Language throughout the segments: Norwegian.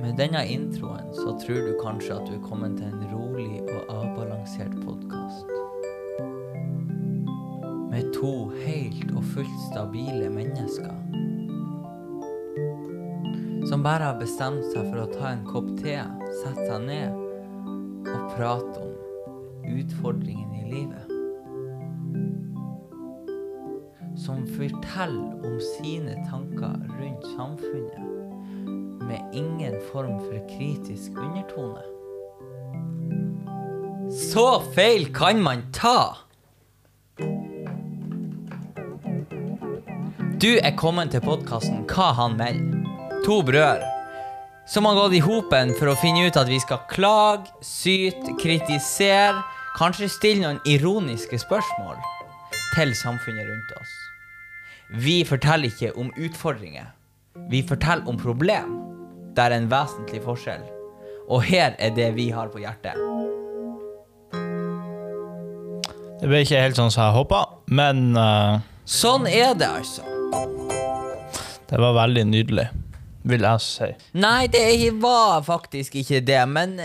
Med denne introen så tror du kanskje at du er kommet til en rolig og avbalansert podkast. Med to helt og fullt stabile mennesker. Som bare har bestemt seg for å ta en kopp te, sette seg ned og prate om utfordringene i livet. Forteller om sine tanker rundt samfunnet med ingen form for kritisk undertone. Så feil kan man ta! Du er kommet til podkasten Hva han melder. To brødre som har gått i hopen for å finne ut at vi skal klage, syte, kritisere, kanskje stille noen ironiske spørsmål til samfunnet rundt oss. Vi forteller ikke om utfordringer. Vi forteller om problem. Det er en vesentlig forskjell. Og her er det vi har på hjertet. Det ble ikke helt sånn som jeg håpa, men uh, Sånn er det, altså. det var veldig nydelig, vil jeg si. Nei, det var faktisk ikke det, men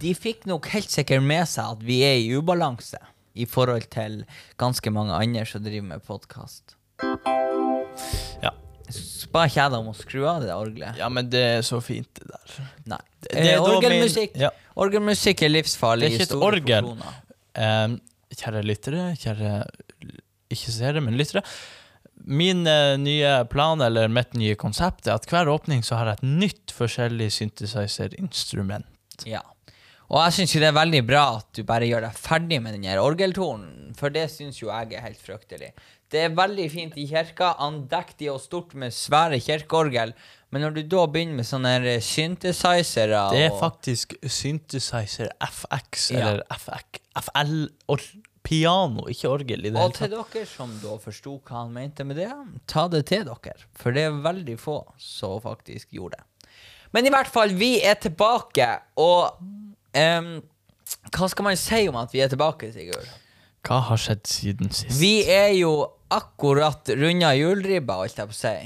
de fikk nok helt sikkert med seg at vi er i ubalanse i forhold til ganske mange andre som driver med podkast. Ja. Ikke jeg om å skru av det orgelet? ja, men det er så fint, det der. Nei. Det- det er Eh, orgelmusikk ja. Orgelmusikk er livsfarlig. Det er ikke et orgel. Eh, kjære lyttere, kjære ikke seere, men lyttere. Min uh, nye plan, eller mitt nye konsept, er at hver åpning så har jeg et nytt forskjellig synthesizer-instrument. Ja. Og jeg syns det er veldig bra at du bare gjør deg ferdig med den her orgeltonen, for det syns jo jeg er helt fryktelig. Det er veldig fint i kirka, andektig og stort med svære kirkeorgel, men når du da begynner med sånne her synthesizere Det er faktisk synthesizer FX, Ja. eller FX, FL, or, piano, ikke orgel i det Og til dere som da forsto hva han mente med det, ta det til dere. For det er veldig få som faktisk gjorde det. Men i hvert fall, vi er tilbake, og em, Hva skal man si om at vi er tilbake, Sigurd? Hva har skjedd siden sist? Vi er jo akkurat runda juleribba, holdt jeg på å si.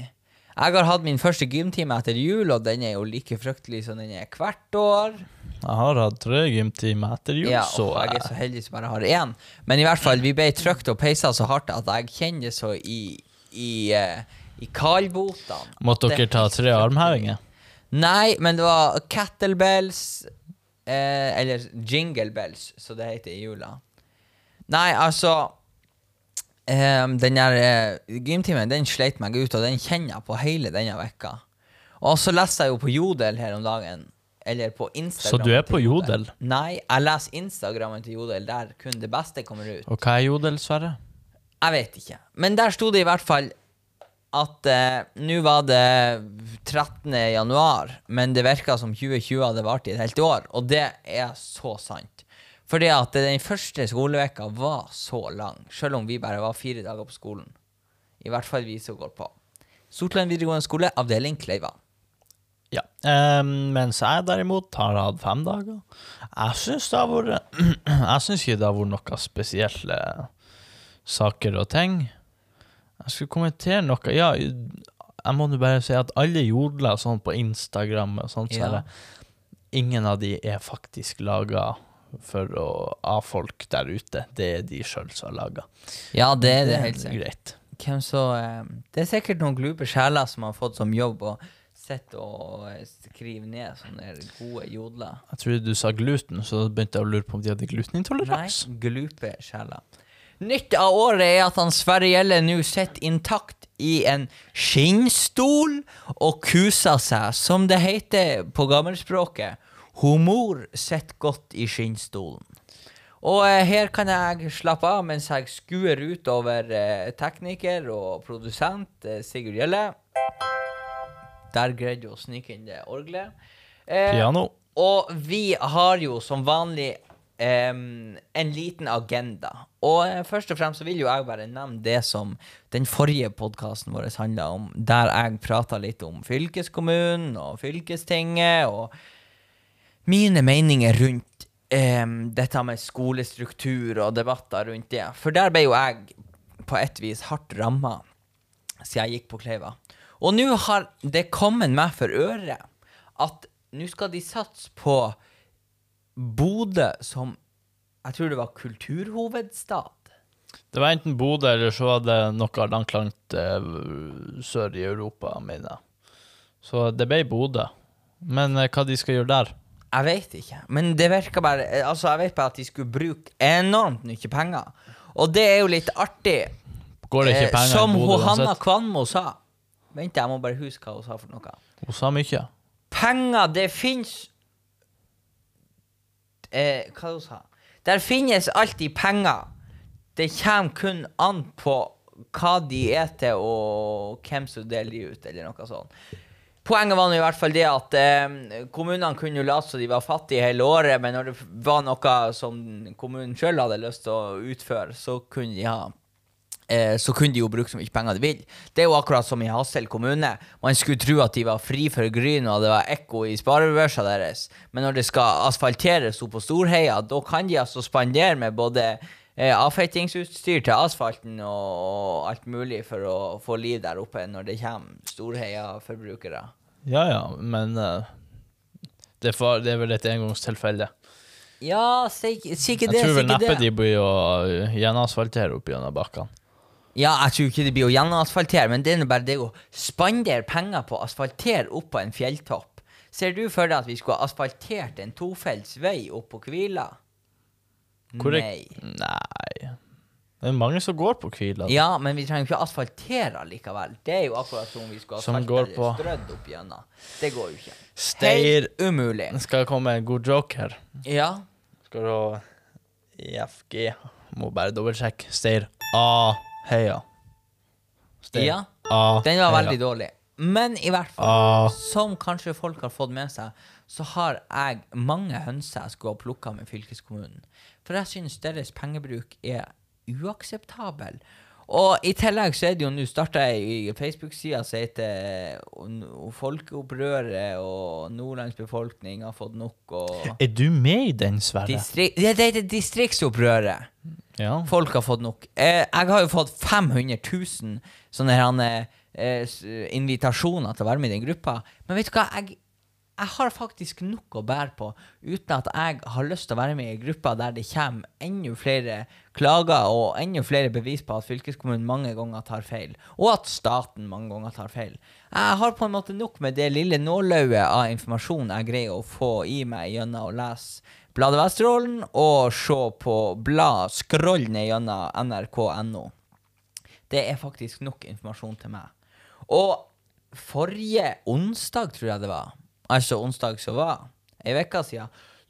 Jeg har hatt min første gymtime etter jul, og den er jo like fryktelig som den er hvert år. Jeg har hatt tre gymtimer etter jul, Ja, så jeg er så heldig som bare har én. Men i hvert fall, vi ble trykt og peisa så hardt at jeg kjenner det så i, i, eh, i kaldbotene. måtte er dere ta tre armhevinger. Nei, men det var kettlebells eh, Eller jingle bells, som det heter i jula. Nei, altså eh, Den der eh, gymtimen, den sleit meg ut, og den kjenner jeg på hele denne vekka. Og så leste jeg jo på Jodel her om dagen. Eller på Instagram. Så du er på Jodel? Nei, jeg leser Instagrammen til Jodel, der kun det beste kommer ut. Og hva er jodel, Sverre? Jeg vet ikke. Men der sto det i hvert fall at eh, nå var det 13. januar, men det virka som 2020 hadde vart i et helt år, og det er så sant. Fordi at den første skoleveka var så lang, selv om vi bare var fire dager på skolen. I hvert fall vi som går på. Sortland videregående skole, avdeling Kleiva. Ja. Um, mens jeg derimot har hatt fem dager. Jeg syns det har vært Jeg syns ikke det har vært noen spesielle saker og ting. Jeg skulle kommentere noe Ja, jeg må nå bare si at alle jodler sånn på Instagram og sånt, så Ja. det, ingen av de er faktisk laga for å av folk der ute. Det er de sjøl som har laga. Ja, det er det helt sikkert. så eh, Det er sikkert noen glupe sjeler som har fått som jobb å sitte og eh, skrive ned sånne gode jodler. Jeg trodde du sa gluten, så begynte jeg å lure på om de hadde Nei, glutenintoleranse. glupe sjeler. Nytt av året er at han Sverre Gjelle nå sitter intakt i en skinnstol og kuser seg, som det heter på gammelspråket. Humor sitter godt i skinnstolen. Og eh, her kan jeg slappe av mens jeg skuer utover eh, tekniker og produsent eh, Sigurd Gjelle. Der greide du å snike inn det orgelet. Eh, Piano. og vi har jo som vanlig em, en liten agenda. Og uh, først og fremst så vil jo jeg bare nevne det som den forrige podkasten vår handla om, der jeg prata litt om fylkeskommunen og fylkestinget og mine meninger rundt um, dette med skolestruktur og debatter rundt det. For der ble jo jeg på et vis hardt ramma siden jeg gikk på Kleiva. Og nå har det kommet meg for øre at nå skal de satse på Bodø som Jeg tror det var kulturhovedstad. Det var enten Bodø eller så var det noe langt, langt uh, sør i Europa, mener jeg. Så det ble Bodø. Men uh, hva de skal gjøre der? Jeg vet ikke, men det virka bare Altså, jeg vet bare at de skulle bruke enormt mye penger. Og det er jo litt artig. Går det ikke Eh, penger som i Bodø Som Hanna? Kvanmo sa. Vent, jeg må bare huske hva hun sa for noe. Hun sa mye. Penger, det fins eh, Hva hun Der finnes alltid penger. Det kommer kun an på hva de er til, og hvem som deler de ut, eller noe sånt. Poenget var i hvert fall det at eh, kommunene kunne jo late som de var fattige hele året, men når det var noe som kommunen sjøl hadde lyst til å utføre, så kunne de ha så kunne de jo bruke så mye penger de vil. Det er jo akkurat som i Hassel kommune. Man skulle tro at de var fri for gryn, og det var ekko i sparebørsa deres. Men når det skal asfalteres opp på Storheia, da kan de altså spandere med både eh, avfeitingsutstyr til asfalten og alt mulig for å få liv der oppe når det kommer Storheia-forbrukere. Ja ja, men uh, det, for, det er vel et engangstilfelle. Ja, sikkert Jeg det. tror vel neppe de blir å eh, gjenasfaltere opp gjennom bakkene. Ja, jeg tror ikke det blir å gjenasfaltere, men det er bare det å spandere penger på å asfaltere opp på en fjelltopp. Ser du for deg at vi skulle ha asfaltert en tofelts vei opp på Kvila? Er- Nei. Nei. Det er mange som går på Kvila. Ja, men vi trenger ikke asfaltere likevel. Det er jo akkurat som om vi skulle Som asfaltere strødd opp gjennom. Det går jo ikke. Steir Helt umulig. Skal jeg komme en god joke her? Ja. Skal du IFG Må bare dobbeltsjekke. Steir A. Heia. Steir Ja. Ah, Den var veldig dårlig. Men i hvert fall, Ah. som kanskje folk har fått med seg, så har jeg mange hønser jeg skulle ha plukka med fylkeskommunen. For jeg syns deres pengebruk er uakseptabel. Og i tillegg så er det jo nå starta ei Facebook-side som heter Folkeopprøret, og Nordlands befolkning har fått nok, og Er du med i den, Sverre? Distrik ja, det heter Distriktsopprøret. Ja. Folk har fått nok. Eh, jeg har jo fått 500 000 sånne her, eh, invitasjoner til å være med i den gruppa. Men vet du hva? Jeg, jeg har faktisk nok å bære på uten at jeg har lyst til å være med i grupper der det kommer enda flere klager og enda flere bevis på at fylkeskommunen mange ganger tar feil. Og at staten mange ganger tar feil. Jeg har på en måte nok med det lille nålauget av informasjon jeg greier å få i meg gjennom å lese Bladet Vesterålen og se på blad, skroll ned gjennom nrk.no. Det er faktisk nok informasjon til meg. Og forrige onsdag, tror jeg det var, altså onsdag som var, ei uke siden,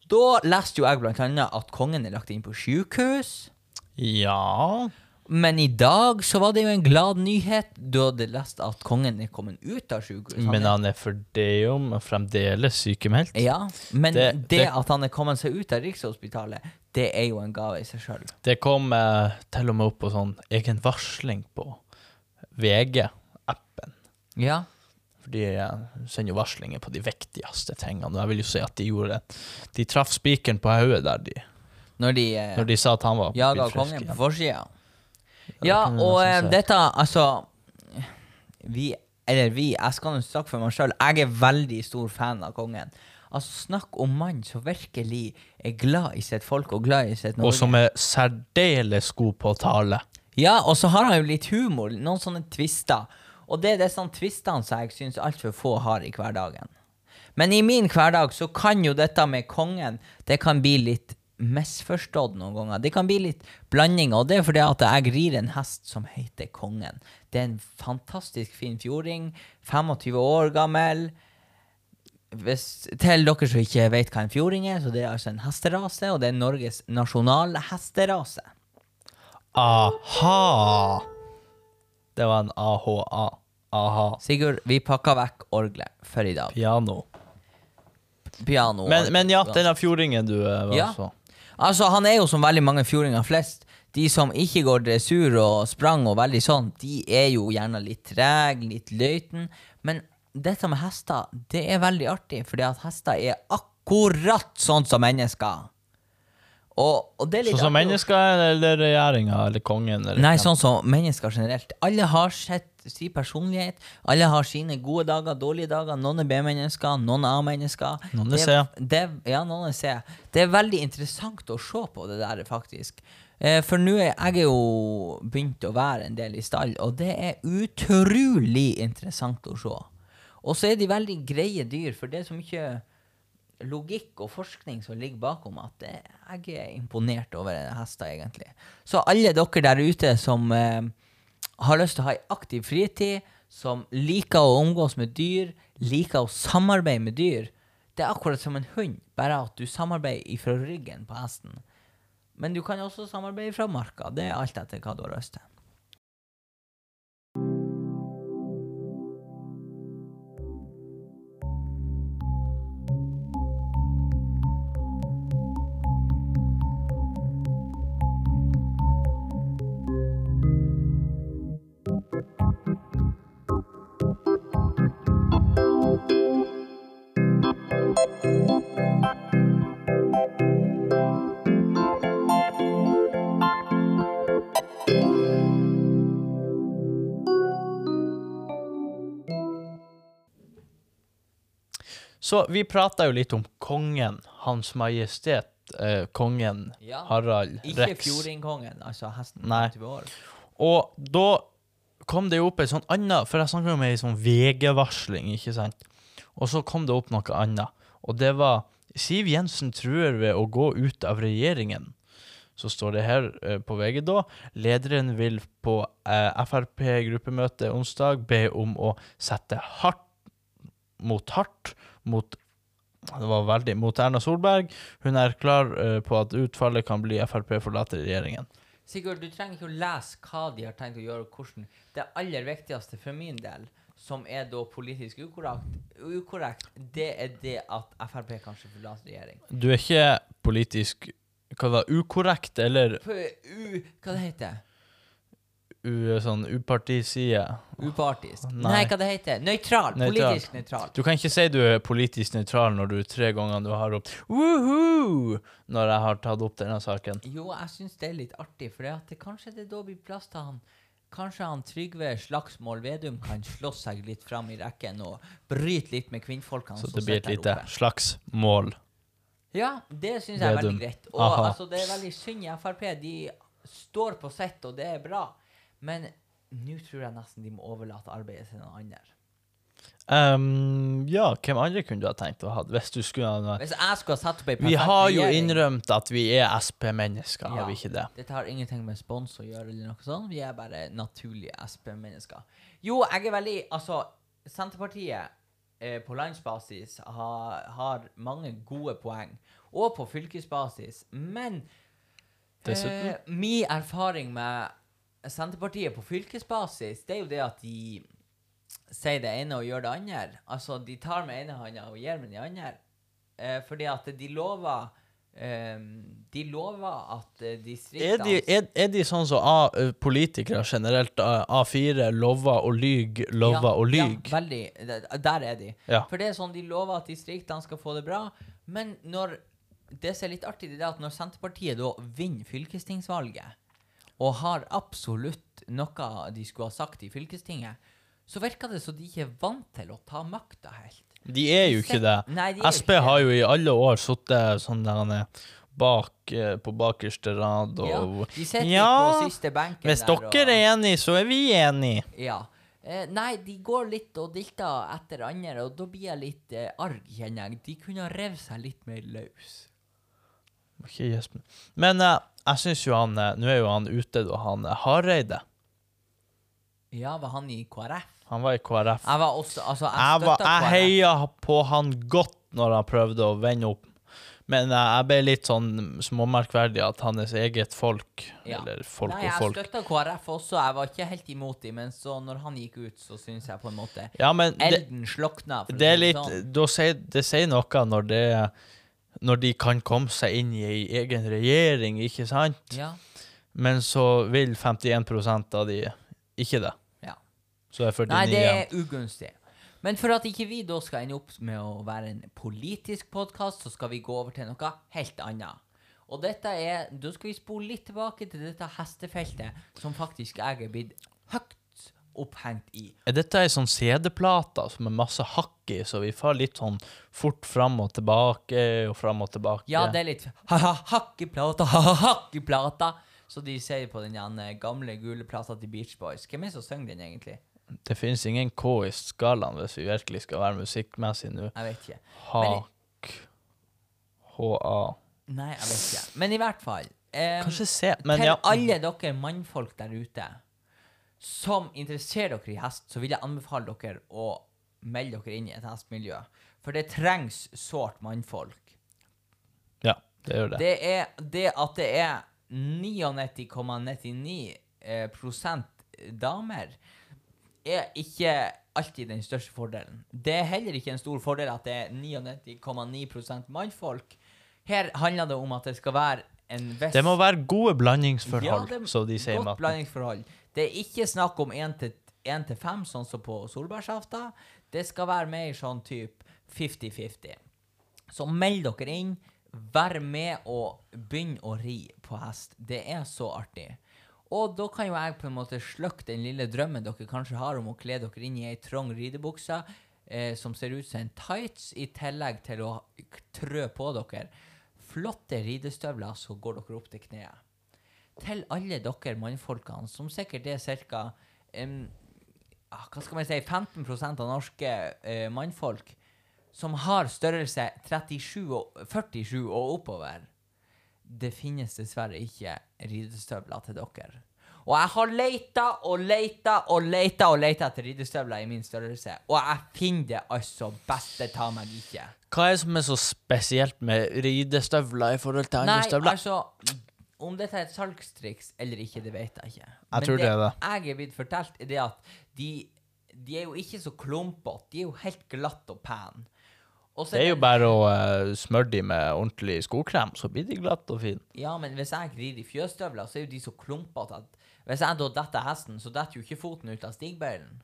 da leste jo jeg blant annet at kongen er lagt inn på sykehus. ja. Men i dag så var det jo en glad nyhet. Du hadde lest at kongen er kommet ut av sykehus. Men han er for det om fremdeles sykemeldt. Ja, men det, Det- det- at han er kommet seg ut av Rikshospitalet, det er jo en gave i seg sjøl. Det kom eh, til og med opp på sånn egen varsling på VG-appen. Ja. For de sender jo varslinger på de viktigste tingene. Og jeg vil jo si at de gjorde det. De traff spikeren på hodet der de Når de eh, Når de sa at han var jaga kongen på forsida. Ja, og eh, dette, altså Vi, eller vi, jeg skal nå snakke for meg sjøl. Jeg er veldig stor fan av kongen. Altså, Snakk om mann som virkelig er glad i sitt folk og glad i sitt Norge. Og som er særdeles god på å tale. Ja, og så har han jo litt humor. Noen sånne twister. Og det er disse tvistene som jeg syns altfor få har i hverdagen. Men i min hverdag så kan jo dette med kongen Det kan bli litt misforstått noen ganger. Det kan bli litt blandinger, og det er fordi at jeg rir en hest som heter Kongen. Det er en fantastisk fin fjording. 25 år gammel. Hvis, til dere som ikke vet hva en fjording er, så det er altså en hesterase, og det er Norges nasjonalhesterase. Aha! Det var en AHA. Aha. Sigurd, vi pakka vekk orgelet for i dag. Piano. Piano. Men, men ja, denne fjordingen du eh, var Ja. så Altså, han er jo som veldig mange fjordinger flest. De som ikke går dressur og sprang og veldig sånn, de er jo gjerne litt treg, litt løyten. Men dette med hester, det er veldig artig, fordi at hester er akkurat sånn som mennesker. Og, og Sånn som mennesker eller regjeringa eller kongen? Eller Nei, sånn som mennesker generelt. Alle har sett sin personlighet. Alle har sine gode dager, dårlige dager. Noen er B-mennesker, noen er A-mennesker. Noen er C. Det, ja, noen er C. Det er veldig interessant å se på det der, faktisk. Eh, for nå er jeg jo begynt å være en del i stall, og det er utrolig interessant å se. Og så er de veldig greie dyr, for det er så mye logikk og forskning som ligger bakom at jeg er imponert over hester, egentlig. Så alle dere der ute som eh, har lyst til å ha ei aktiv fritid, som liker å omgås med dyr, liker å samarbeide med dyr, det er akkurat som en hund, bare at du samarbeider ifra ryggen på hesten. Men du kan også samarbeide fra marka. Det er alt etter hva du har lyst til. Så vi prata jo litt om kongen, Hans Majestet, eh, kongen Ja. Harald Ikke Rex. fjordingkongen, altså hesten Nei. Og da kom det jo opp en sånn anna For jeg snakka om ei sånn VG-varsling, ikke sant? Og så kom det opp noe annet. Og det var Siv Jensen truer ved å gå ut av regjeringen. Så står det her eh, på VG da. Lederen vil på eh, Frp-gruppemøte onsdag be om å sette hardt mot hardt mot det var veldig mot Erna Solberg. Hun er klar eh, på at utfallet kan bli Frp forlater regjeringen. Sigurd, du trenger ikke å lese hva de har tenkt å gjøre, og hvordan. Det aller viktigste for min del, som er da politisk ukorrekt, ukorrekt det er det at Frp kanskje forlater regjering. Du er ikke politisk hva det var, ukorrekt eller På U... Hva det heter u, sånn upartiside. Upartisk? Nei. Nei. hva det heter Nøytral. Politisk nøytral. Du kan ikke si du er politisk nøytral når du tre ganger du har ropt woohoo når jeg har tatt opp denne saken. Jo, jeg syns det er litt artig, for det er kanskje det da blir plass til han Kanskje han Trygve Slagsmål Vedum kan slåss seg litt fram i rekken og bryte litt med kvinnfolkene Så det blir et lite der oppe. slags mål. Ja, det syns jeg er veldig greit. Og altså, det er veldig synd i Frp. De står på sitt, og det er bra. Men nå tror jeg nesten de må overlate arbeidet til noen andre. Um, ja, hvem andre kunne du ha tenkt å ha hvis du skulle ha Hvis jeg skulle ha satt opp ei Vi har jo regjering- innrømt at vi er SP-mennesker, har Ja. vi ikke det? Dette har ingenting med spons å gjøre, eller noe sånt. Vi er bare naturlige SP-mennesker. Jo, jeg er veldig Altså, Senterpartiet eh, på landsbasis har, har mange gode poeng. Og på fylkesbasis. Men Dessuten. eh, min erfaring med Senterpartiet på fylkesbasis, det er jo det at de sier det ene og gjør det andre. Altså, de tar med ene hånda og gir med den andre. Eh, fordi at de lover eh, De lover at distriktene Er de, er, er de sånn som A, eh, politikere generelt, A- A4, lover og lyg, lover og lyg? Ja, veldig. Der er de. Ja. For det er sånn, de lover at distriktene skal få det bra, men når Det som er litt artig, det er at når Senterpartiet da vinner fylkestingsvalget, og har absolutt noe de skulle ha sagt i fylkestinget, så virker det som de ikke er vant til å ta makta helt. De er jo ikke det. Nei, de SP ikke har jo i alle år sittet sånn der han er bak eh, på bakerste rad og Ja, de sitter Ja, på siste benken Hvis der. dere er enige, så er vi enige. Ja. Eh, nei, de går litt og dilter etter andre, og da blir jeg litt eh, arg, kjenner jeg. De kunne ha revet seg litt mer løs. Ikke gjesp. Men eh, jeg syns jo han eh, Nå er jo han ute, da, han eh, Hareide. Ja, var han i KrF? Han var i KrF. Jeg var også Altså, jeg, Jeg, var, støtta jeg KrF. heia på han godt når han prøvde å vende opp. Men eh, jeg ble litt sånn småmerkverdig at hans eget folk, Ja. eller folk Nei, og jeg folk støtta KrF også. Jeg var ikke helt imot dem, men så når han gikk ut, så syns jeg på en måte Ja, men det, Elden slokna. for å det er litt sånn. da sier, Det sier noe når det Når de kan komme seg inn i ei egen regjering, ikke sant? Ja, Men så vil 51% av de ikke det. ja. Så er 49 Nei, det er ugunstig. Men for at ikke vi da skal ende opp med å være en politisk podkast, så skal vi gå over til noe helt annet. Og dette er Da skal vi spole litt tilbake til dette hestefeltet som faktisk jeg er blitt høyt opphengt i. Er dette ei sånn CD-plate som er masse hakk i, så vi får litt sånn fort fram og tilbake og fram og tilbake? Ja, det er litt ha-ha, hakk i plata, ha-ha, hakk i plata. Så de sier på den gamle gule plata til Beach Boys. Hvem er det som synger den, egentlig? Det finnes ingen K i skalaen hvis vi virkelig skal være musikkmessig nå. Jeg vet ikke. Hak H-A Nei, jeg vet ikke. Men i hvert fall. Um, Kanskje C, men til ja. alle dere mannfolk der ute som interesserer dere i hest, så vil jeg anbefale dere å melde dere inn i et hestmiljø. For det trengs sårt mannfolk. Ja, det gjør det. Det er det at det er 99,99 eh, damer, er ikke alltid den største fordelen. Det er heller ikke en stor fordel at det er 99,9 prosent mannfolk. Her handler det om at det skal være en viss Det må være gode blandingsforhold, Ja, så de sier Godt blandingsforhold. Det er ikke snakk om 1 til 1 til 5, sånn som på solbærsafta. Det skal være mer sånn type 50-50. Så meld dere inn. Vær med og begynn å ri på hest. Det er så artig. Og da kan jo jeg på en måte slukke den lille drømmen dere kanskje har om å kle dere inn i ei trang ridebukse eh, som ser ut som en tights, i tillegg til å trø på dere flotte ridestøvler, så går dere opp til kneet til alle dere mannfolkene, som sikkert er ca. hva skal man si 15% av norske uh, mannfolk, som har størrelse 37 og 47 og oppover. Det finnes dessverre ikke ridestøvler til dere. Og jeg har leita og leita og leita og leita etter ridestøvler i min størrelse, og jeg finner det altså beste ta meg ikke. Hva er det som er så spesielt med ridestøvler i forhold til andre støvler? Nei, altså Om dette er et salgstriks eller ikke, det vet jeg ikke. Jeg tror det er det. jeg er blitt fortalt, er det at de, de er jo ikke så klumpete. De er jo helt glatte og pene. Det er jo bare å uh, smøre de med ordentlig skokrem, så blir de glatte og fine. Ja, men hvis jeg rir i fjøsstøvler, så er jo de så klumpete at hvis jeg da detter hesten, så detter jo ikke foten ut av stigbøylen.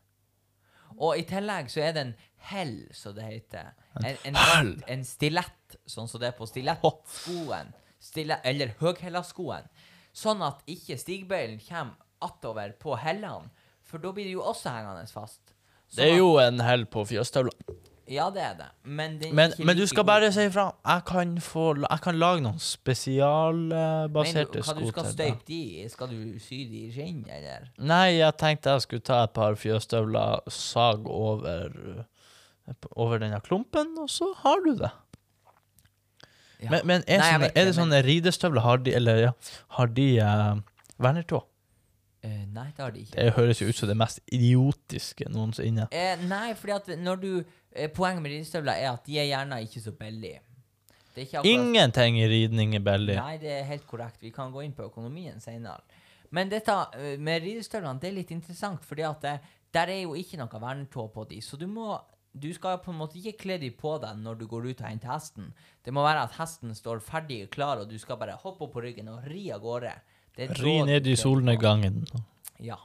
Og i tillegg så er det en hell, som det heter. En, en, Hell? en stilett, sånn som det er på stilettskoen. Stille, eller høghælaskoen. Sånn at ikke stigbøylen kommer attover på hellene, for da blir det jo også hengende fast. Sånn Det er jo en hell på fjøstøvla. Ja, det er det. Men, den er Men, men du skal god. bare si ifra. Jeg kan, få, jeg kan lage noen spesialbaserte sko til spesialbaserte hva du skal støype de i? Skal du sy de i skinn, eller? Nei, jeg tenkte jeg skulle ta et par fjøsstøvler, sag over eh, over denne klumpen, og så har du det. Ja. Men, men er, Nei, sånne, er det men- sånne ridestøvler, har de, eller ja, har de uh, vernertå? Uh, nei, det har de ikke. Det høres jo ut som det mest idiotiske noensinne. Uh, nei, fordi at når du uh, Poenget med ridestøvler er at de er gjerne ikke så billige. Akkurat Ingenting i ridning er billig. Nei, det er helt korrekt. Vi kan gå inn på økonomien senere. Men dette eh, med ridestøvlene, det er litt interessant, fordi at det, der er jo ikke noe vernetå på de, så du må du skal på en måte ikke kle de på deg når du går ut og henter hesten. Det må være at hesten står ferdig og klar, og du skal bare hoppe opp på ryggen og ri av gårde. Det Ri ned i solnedgangen. Ja.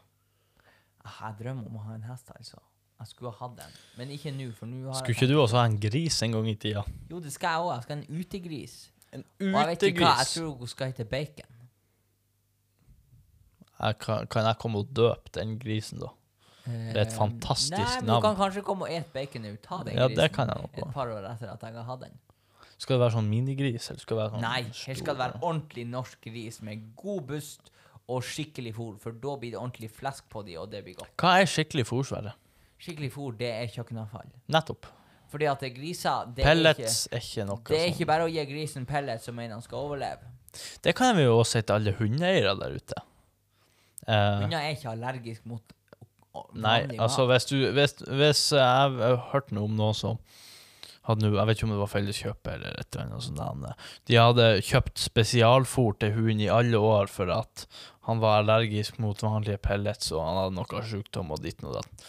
Jeg drømmer om å ha en hest, altså. Jeg skulle ha hatt en, men ikke nå, for nå har Skulle ikke du også ha en gris en gang i tida? Jo, det skal jeg òg. Jeg skal ha en utegris. En Og jeg vet ikke hva, jeg tror hun skal hete Bacon. Jeg kan, kan jeg komme og døpe den grisen, da? Det er et fantastisk fantastisk Nei, men navn. du kan kanskje komme og et bacon nå. Ta den Ja, grisen. Et par år etter at jeg har hatt den. Skal det være sånn minigris? Eller skal det være sånn Nei, her skal det være ordentlig norsk gris med god bust og skikkelig fôr, for da blir det ordentlig flesk på de, og det blir godt. Hva er skikkelig fôrsvære? Skikkelig fôr, det er kjøkkenavfall. Nettopp. Fordi at det er griser det er ikke, er ikke noe Det er sånn. ikke bare å gi grisen pellets som mener han skal overleve. Det kan vi jo også si til alle hundeeiere der ute. Uh, Hunder er ikke allergisk mot nei, altså hvis du Hvis, hvis jeg har hørt noe om noen som hadde noe, Jeg vet ikke om det var felleskjøp eller et eller annet sånt. De hadde kjøpt spesialfôr til hunden i alle år for at han var allergisk mot vanlige pellets, og han hadde noe sykdom og ditt og datt.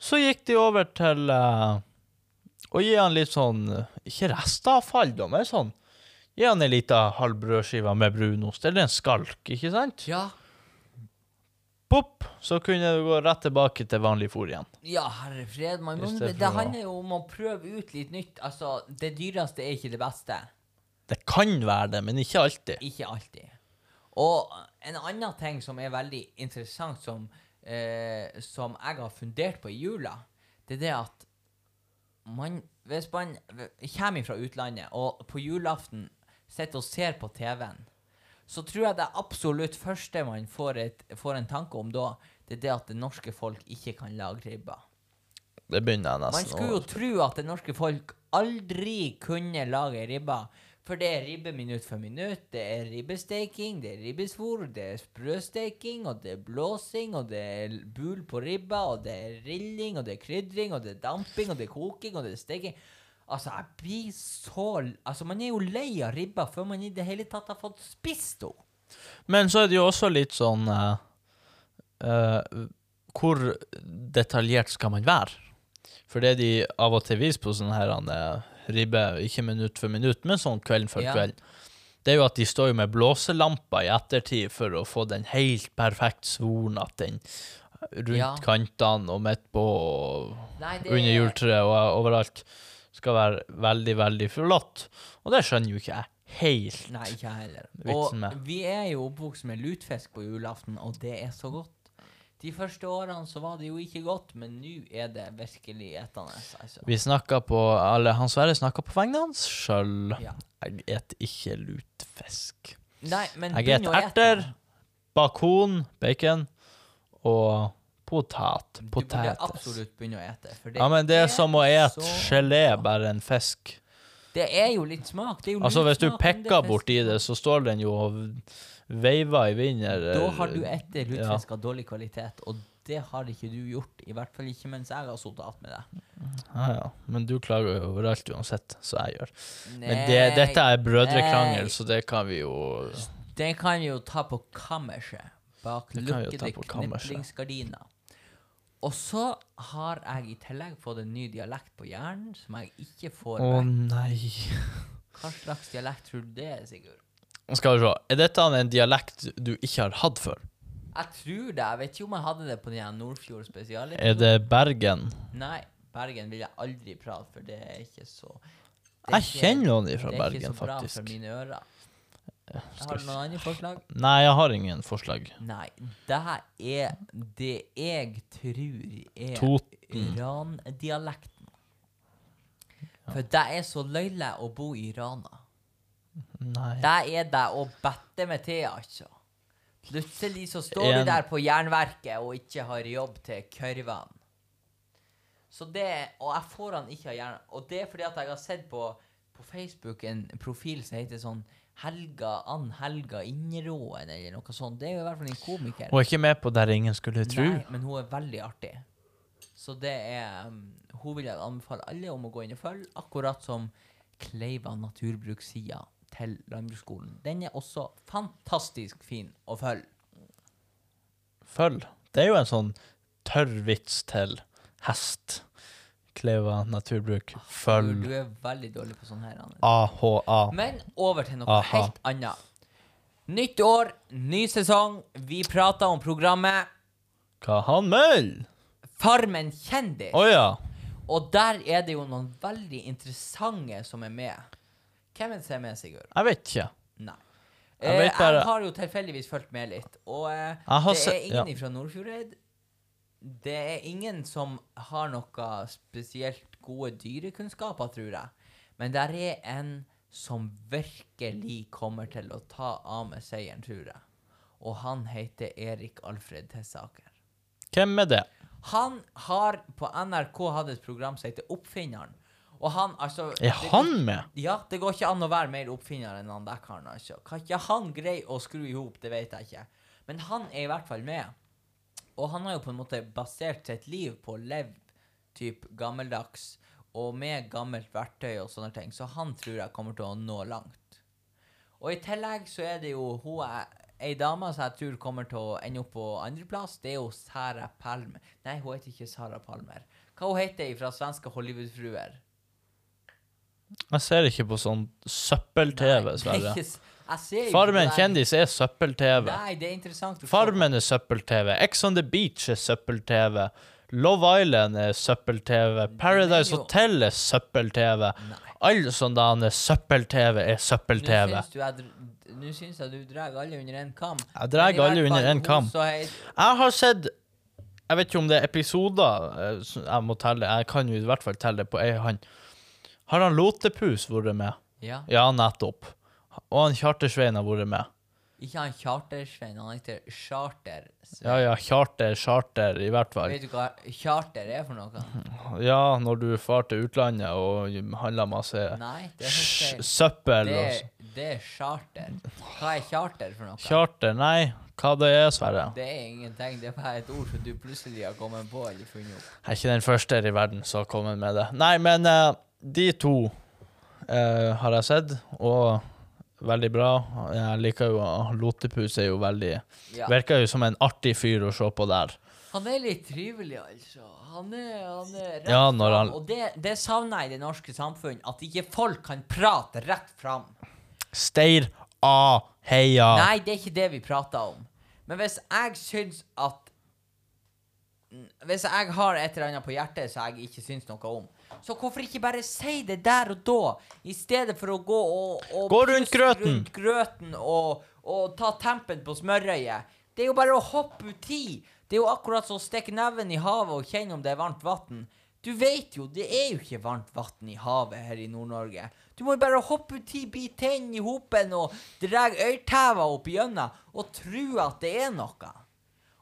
Så gikk de over til uh, å gi han litt sånn eh, Ikke restavfall, da, men sånn Gi han ei lita halv brødskive med brunost, eller en skalk, ikke sant? Ja, Pop, så kunne du gå rett tilbake til vanlig fôr igjen. ja herre fred. Man, må, stedet det handler jo om å prøve ut litt nytt. Altså, det dyreste er ikke det beste. Det kan være det, men ikke alltid. Ikke alltid. Og en annen ting som er veldig interessant, som, eh, som jeg har fundert på i jula, det er det at man, hvis man kommer fra utlandet og på julaften sitter og ser på TV-en, så tror jeg det absolutt første man får, et, får en tanke om da, det er det at det norske folk ikke kan lage ribba. Det begynner jeg nesten Man skulle jo tro at det norske folk aldri kunne lage ribba. For det er ribbe minutt for minutt, det er ribbesteking, det er ribbesvor, det er sprøsteking, og det er blåsing, og det er bul på ribba, og det er rilling, og det er krydring, og det er damping, og det er koking, og det er steking. Altså, jeg blir så Altså, man er jo lei av ribba før man i det hele tatt har fått spist henne. Men så er det jo også litt sånn uh, uh, Hvor detaljert skal man være? For det de av og til viser på sånne her uh, ribbe, ikke minutt for minutt, men sånn kvelden før Ja. kveld, det er jo at de står jo med blåselamper i ettertid for å få den helt perfekt svoren at den rundt Ja. kantene og midt på og Nei, det under juletreet og overalt skal være veldig, veldig forlatt. Og det skjønner jo ikke jeg helt. Nei, ikke jeg heller. Vitsen Og med. vi er jo oppvokst med lutfisk på julaften, og det er så godt. De første årene så var det jo ikke godt, men nå er det virkelig etende. Altså. Vi snakka på Eller Hans Sverre snakka på vegne hans sjøl. Ja. Jeg et ikke lutfisk. Nei, men Jeg et erter, bakon, bacon og potet. Du burde absolutt begynne å ete. Ja, men det er som å ete så- gelé, bare en fisk. Det er jo litt smak. Det jo Altså, hvis du er pekker borti det, så står den jo og veiver i vinden. Da har du etter lutefisk av dårlig kvalitet, og det har ikke du gjort. I hvert fall ikke mens jeg har sittet attmed deg. Ja, ja. Men du klager jo overalt uansett, så jeg gjør. Men det, dette er brødrekrangel, nei. så det kan vi jo Det kan vi jo ta på kammerset. Bak lukkede kniplingsgardiner. Og så har jeg i tillegg fått en ny dialekt på hjernen som jeg ikke får Å vekk. nei. Hva slags dialekt tror du det er, Sigurd? Skal vi se. Er dette en dialekt du ikke har hatt før? Jeg tror det. Jeg vet ikke om jeg hadde det på den Nordfjord spesial. Er det Bergen? Nei, Bergen vil jeg aldri prate, for det er ikke så det er Jeg ikke- kjenner noen fra Bergen, faktisk. Det er ikke så bra for mine ører. Har du noen andre forslag? Nei, jeg har ingen forslag. Nei, det her er det jeg tror er Toten. Randialekten. For det er så løyle å bo i Rana. Nei. Det er det å bette med til, altså. Plutselig så står En- du der på jernverket og ikke har jobb til kurvene. Så det Og jeg får han ikke av jern... Og det er fordi at jeg har sett på, på Facebook en profil som heter sånn Helga Ann Helga Inneråen, eller noe sånt. Det er jo i hvert fall en komiker. Hun er ikke med på Der ingen skulle tro. Nei, men hun er veldig artig. Så det er um, Hun vil jeg anbefale alle om å gå inn og følge, akkurat som Kleiva naturbrukssida til landbruksskolen. Den er også fantastisk fin å følge. Følg. Det er jo en sånn tørr vits til hest. Kleva naturbruk. Følg Du er veldig dårlig på sånn her. AHA. Men over til noe Aha. helt annet. Nytt år, ny sesong. Vi prater om programmet Hva han melder? Farmen kjendis. Å ja. Og der er det jo noen veldig interessante som er med. Hvem er det som er med, Sigurd? Jeg vet ikke. Nei. Jeg Eh, vet bare- jeg har jo tilfeldigvis fulgt med litt, og eh, Jeg har det er ingen ja. fra Nordfjordeid. Det er ingen som har noe spesielt gode dyrekunnskaper, tror jeg. Men der er en som virkelig kommer til å ta av med seieren, tror jeg. Og han heter Erik Alfred Tessaker. Hvem er det? Han har på NRK hatt et program som heter Oppfinneren. Og han, altså Er han går- med? Ja, det går ikke an å være mer oppfinner enn han der karen, altså. Kan ikke han greie å skru i hop, det vet jeg ikke. Men han er i hvert fall med. Og han har jo på en måte basert sitt liv på å leve typ gammeldags, og med gammelt verktøy og sånne ting. Så han tror jeg kommer til å nå langt. Og i tillegg så er det jo hun ei dame som jeg tror kommer til å ende opp på andreplass. Det er jo Sara Palmer. Nei, hun heter ikke Sara Palmer. Hva hun heter hun fra svenske Hollywood-fruer? Jeg ser ikke på sånn søppel-TV, Sverre. Farmen kjendis er søppel-TV. Nei, det er interessant. Farmen er søppel-TV. Ex on the Beach er søppel-TV. Love Island er søppel-TV. Paradise Hotel er søppel-TV. Nei. All da han er søppel-TV er søppel-TV. Nå syns jeg du drar alle under en kam. Jeg drar alle under én en kam. Jeg har sett Jeg vet ikke om det er episoder eh, jeg må telle. Jeg kan jo i hvert fall telle det på ei hånd. Har han Lotepus vært med? Ja. Ja, nettopp. Og han Chartersvein har vært med. Ikke han Charter-Svein, han heter Charter. Ja, ja, Charter, Charter, i hvert fall. Vet du hva charter er for noe? Ja, når du drar til utlandet og handler masse Nei, det er helt feil. søppel Det, og det er charter. Hva er charter for noe? Charter, nei. Hva det er, Sverre? Det er ingenting. Det er bare et ord som du plutselig har kommet på eller funnet opp. Jeg er ikke den første her i verden som har kommet med det. Nei, men eh, de to eh, har jeg sett, og veldig bra. Jeg liker jo Lotepus er jo veldig Ja. Virker jo som en artig fyr å se på der. Han er litt trivelig, altså. Han er, han er rett Ja, når fram. han- Og det, det savner jeg i det norske samfunn. At ikke folk kan prate rett fram. Steir A. Heia. Nei, det er ikke det vi prater om. Men hvis jeg syns at Hvis jeg har et eller annet på hjertet som jeg ikke syns noe om, så hvorfor ikke bare si det der og da, i stedet for å gå og, og Gå rundt grøten. rundt grøten og, og ta tempen på smørøyet? Det er jo bare å hoppe uti. Det er jo akkurat som å stikke neven i havet og kjenne om det er varmt vann. Du vet jo, det er jo ikke varmt vann i havet her i Nord-Norge. Du må jo bare hoppe uti, bite tennene i hopen og dra øytæva opp gjennom og tro at det er noe.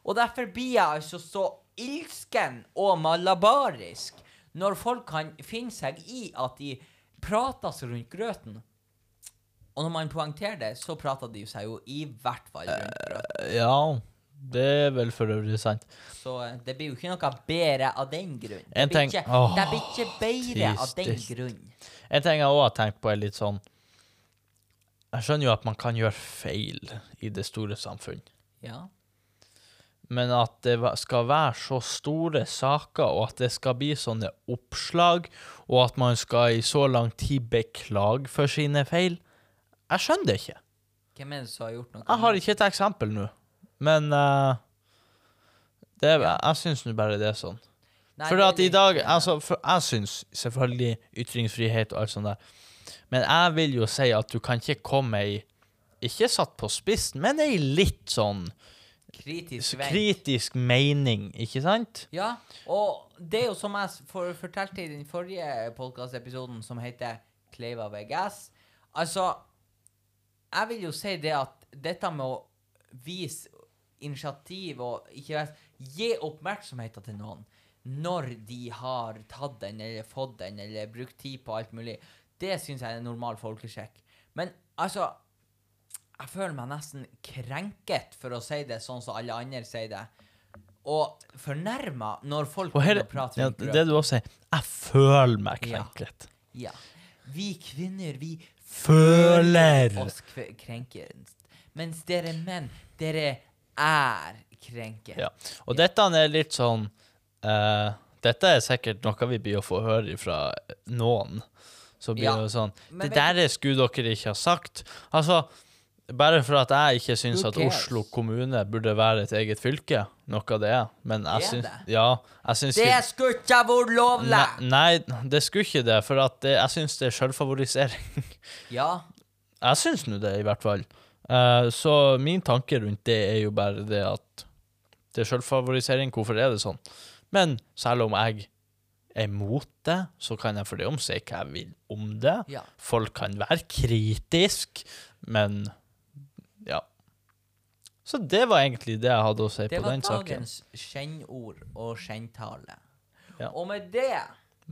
Og derfor blir jeg altså så ilsken og malabarisk når folk kan finne seg i at de prater seg rundt grøten. Og når man poengterer det, så prater de seg jo i hvert fall rundt grøten. Ja, det er vel for øvrig sant. Så eh, det blir jo ikke noe bedre av den grunn. Det blir ikke, Åh, det blir ikke bedre av den grunn. En ting jeg òg har tenkt på, er litt sånn Jeg skjønner jo at man kan gjøre feil i det store samfunn. Ja. Men at det skal være så store saker, og at det skal bli sånne oppslag, og at man skal i så lang tid beklage for sine feil Jeg skjønner det ikke. Hvem er det som har gjort noe? Jeg har ikke et eksempel nå, men uh, det er, jeg syns nå bare det er sånn. Nei, For at i dag altså, for Jeg syns selvfølgelig ytringsfrihet og alt sånt der, men jeg vil jo si at du kan ikke komme i Ikke satt på spissen, men ei litt sånn kritisk kritisk mening, ikke sant? Ja, og det er jo som jeg for, fortalte i den forrige podkastepisoden, som heter Kleiva VGS. Altså, jeg vil jo si det at dette med å vise initiativ og ikke vet, gi oppmerksomheten til noen når de har tatt den eller fått den eller brukt tid på alt mulig, det syns jeg er en normal folkesjekk. Men altså jeg føler meg nesten krenket for å si det sånn som alle andre sier det. Og fornærma når folk begynner å prate ja, det du også sier, jeg føler meg krenket. Ja. Vi kvinner, vi Føler. oss krenket. Mens dere menn, dere er krenket. Ja. Og dette er litt sånn uh, Dette er sikkert noe vi blir å få høre fra noen. Så blir Ja, det sånn Det der skulle dere ikke ha sagt. Altså, bare for at jeg ikke syns at? Oslo kommune burde være et eget fylke, noe det er. Men jeg syns? Ja, jeg syns Det skulle ikke vært lovlig! Nei, det skulle ikke det, for at det, jeg syns det er sjølfavorisering. Ja. Jeg syns nå det, i hvert fall. Uh, så min tanke rundt det er jo bare det at det er sjølfavorisering. Hvorfor er det sånn? Men selv om jeg er mot det, så kan jeg for det om si hva jeg vil om det. ja. Folk kan være kritisk, men. Så det var egentlig det jeg hadde å si Det på var den saken. dagens kjennord og kjenntale. Ja. Og med det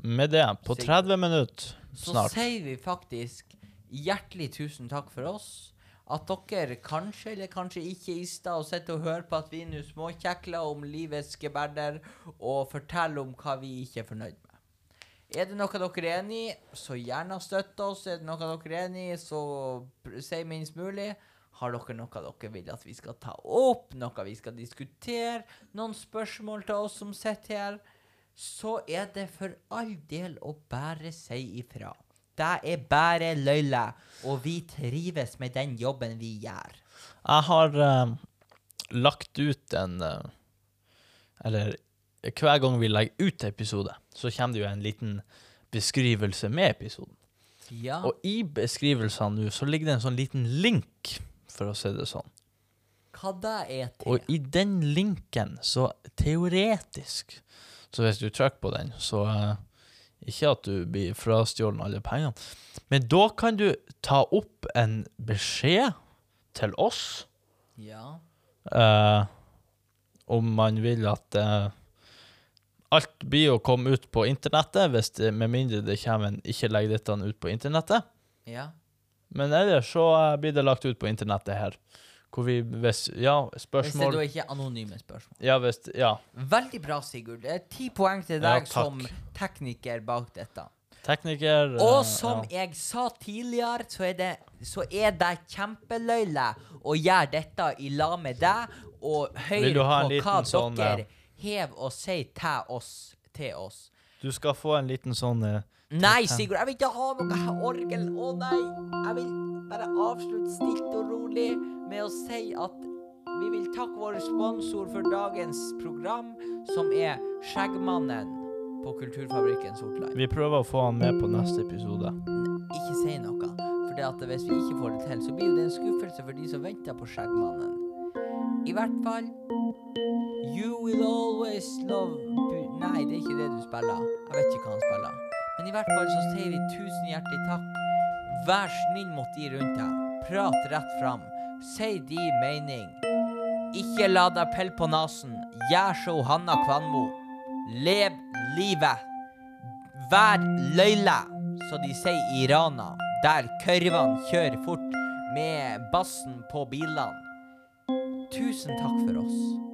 Med det, på 30 minutter snart. så sier vi faktisk hjertelig tusen takk for oss. At dere kanskje eller kanskje ikke i stad sitter og hører på at vi nå småkjekler om livets geberder og forteller om hva vi ikke er fornøyd med. Er det noe dere er enig i, så gjerne støtt oss. Er det noe dere er enig i, så si minst mulig. Har dere noe dere vil at vi skal ta opp, noe vi skal diskutere, noen spørsmål til oss som sitter her, så er det for all del å bare si ifra. Det er bare løyle, og vi trives med den jobben vi gjør. Jeg har uh, lagt ut en uh, Eller hver gang vi legger ut episode, så kommer det jo en liten beskrivelse med episoden. Ja. Og i beskrivelsene nå så ligger det en sånn liten link, for å si det sånn. Hva det er til? Og i den linken, så teoretisk Så hvis du trykker på den, så uh, Ikke at du blir frastjålet alle pengene, men da kan du ta opp en beskjed til oss Ja. Uh, om man vil at uh, alt blir å komme ut på internettet, hvis det, med mindre det kommer en 'ikke legg dette ut på internettet'. Ja. Men ellers så eh, blir det lagt ut på internettet her. Hvor vi hvis Ja, Hvis det da ikke er anonyme spørsmål. Ja, hvis Ja. Veldig bra, Sigurd. Det er ti poeng til deg ja, som tekniker bak dette. Tekniker Og eh, som ja. jeg sa tidligere, så er det, så er det kjempeløyle å gjøre dette i lag med deg, og høre på hva sånn, dere hev og sier til oss. Til oss. Du skal få en liten sånn eh, Nei, Sigurd, jeg vil ikke ha noe orgel. Å nei. Jeg vil bare avslutte stilt og rolig med å si at vi vil takke vår sponsor for dagens program, som er Skjeggmannen på Kulturfabrikken Sortland. Vi prøver å få han med på neste episode. Ikke si noe. For hvis vi ikke får det til, så blir det en skuffelse for de som venter på Skjeggmannen. I hvert fall You will always love Nei, det er ikke det du spiller. Jeg vet ikke hva han spiller. Men i hvert fall så sier vi tusen hjertelig takk. Vær snill mot de rundt deg. Prat rett fram. Si de mening. Ikke la deg pelle på nesen. Gjør som Hanna Kvanmo. Lev livet. Vær løyle, så de sier i Rana, der kurvene kjører fort med bassen på bilene. Tusen takk for oss.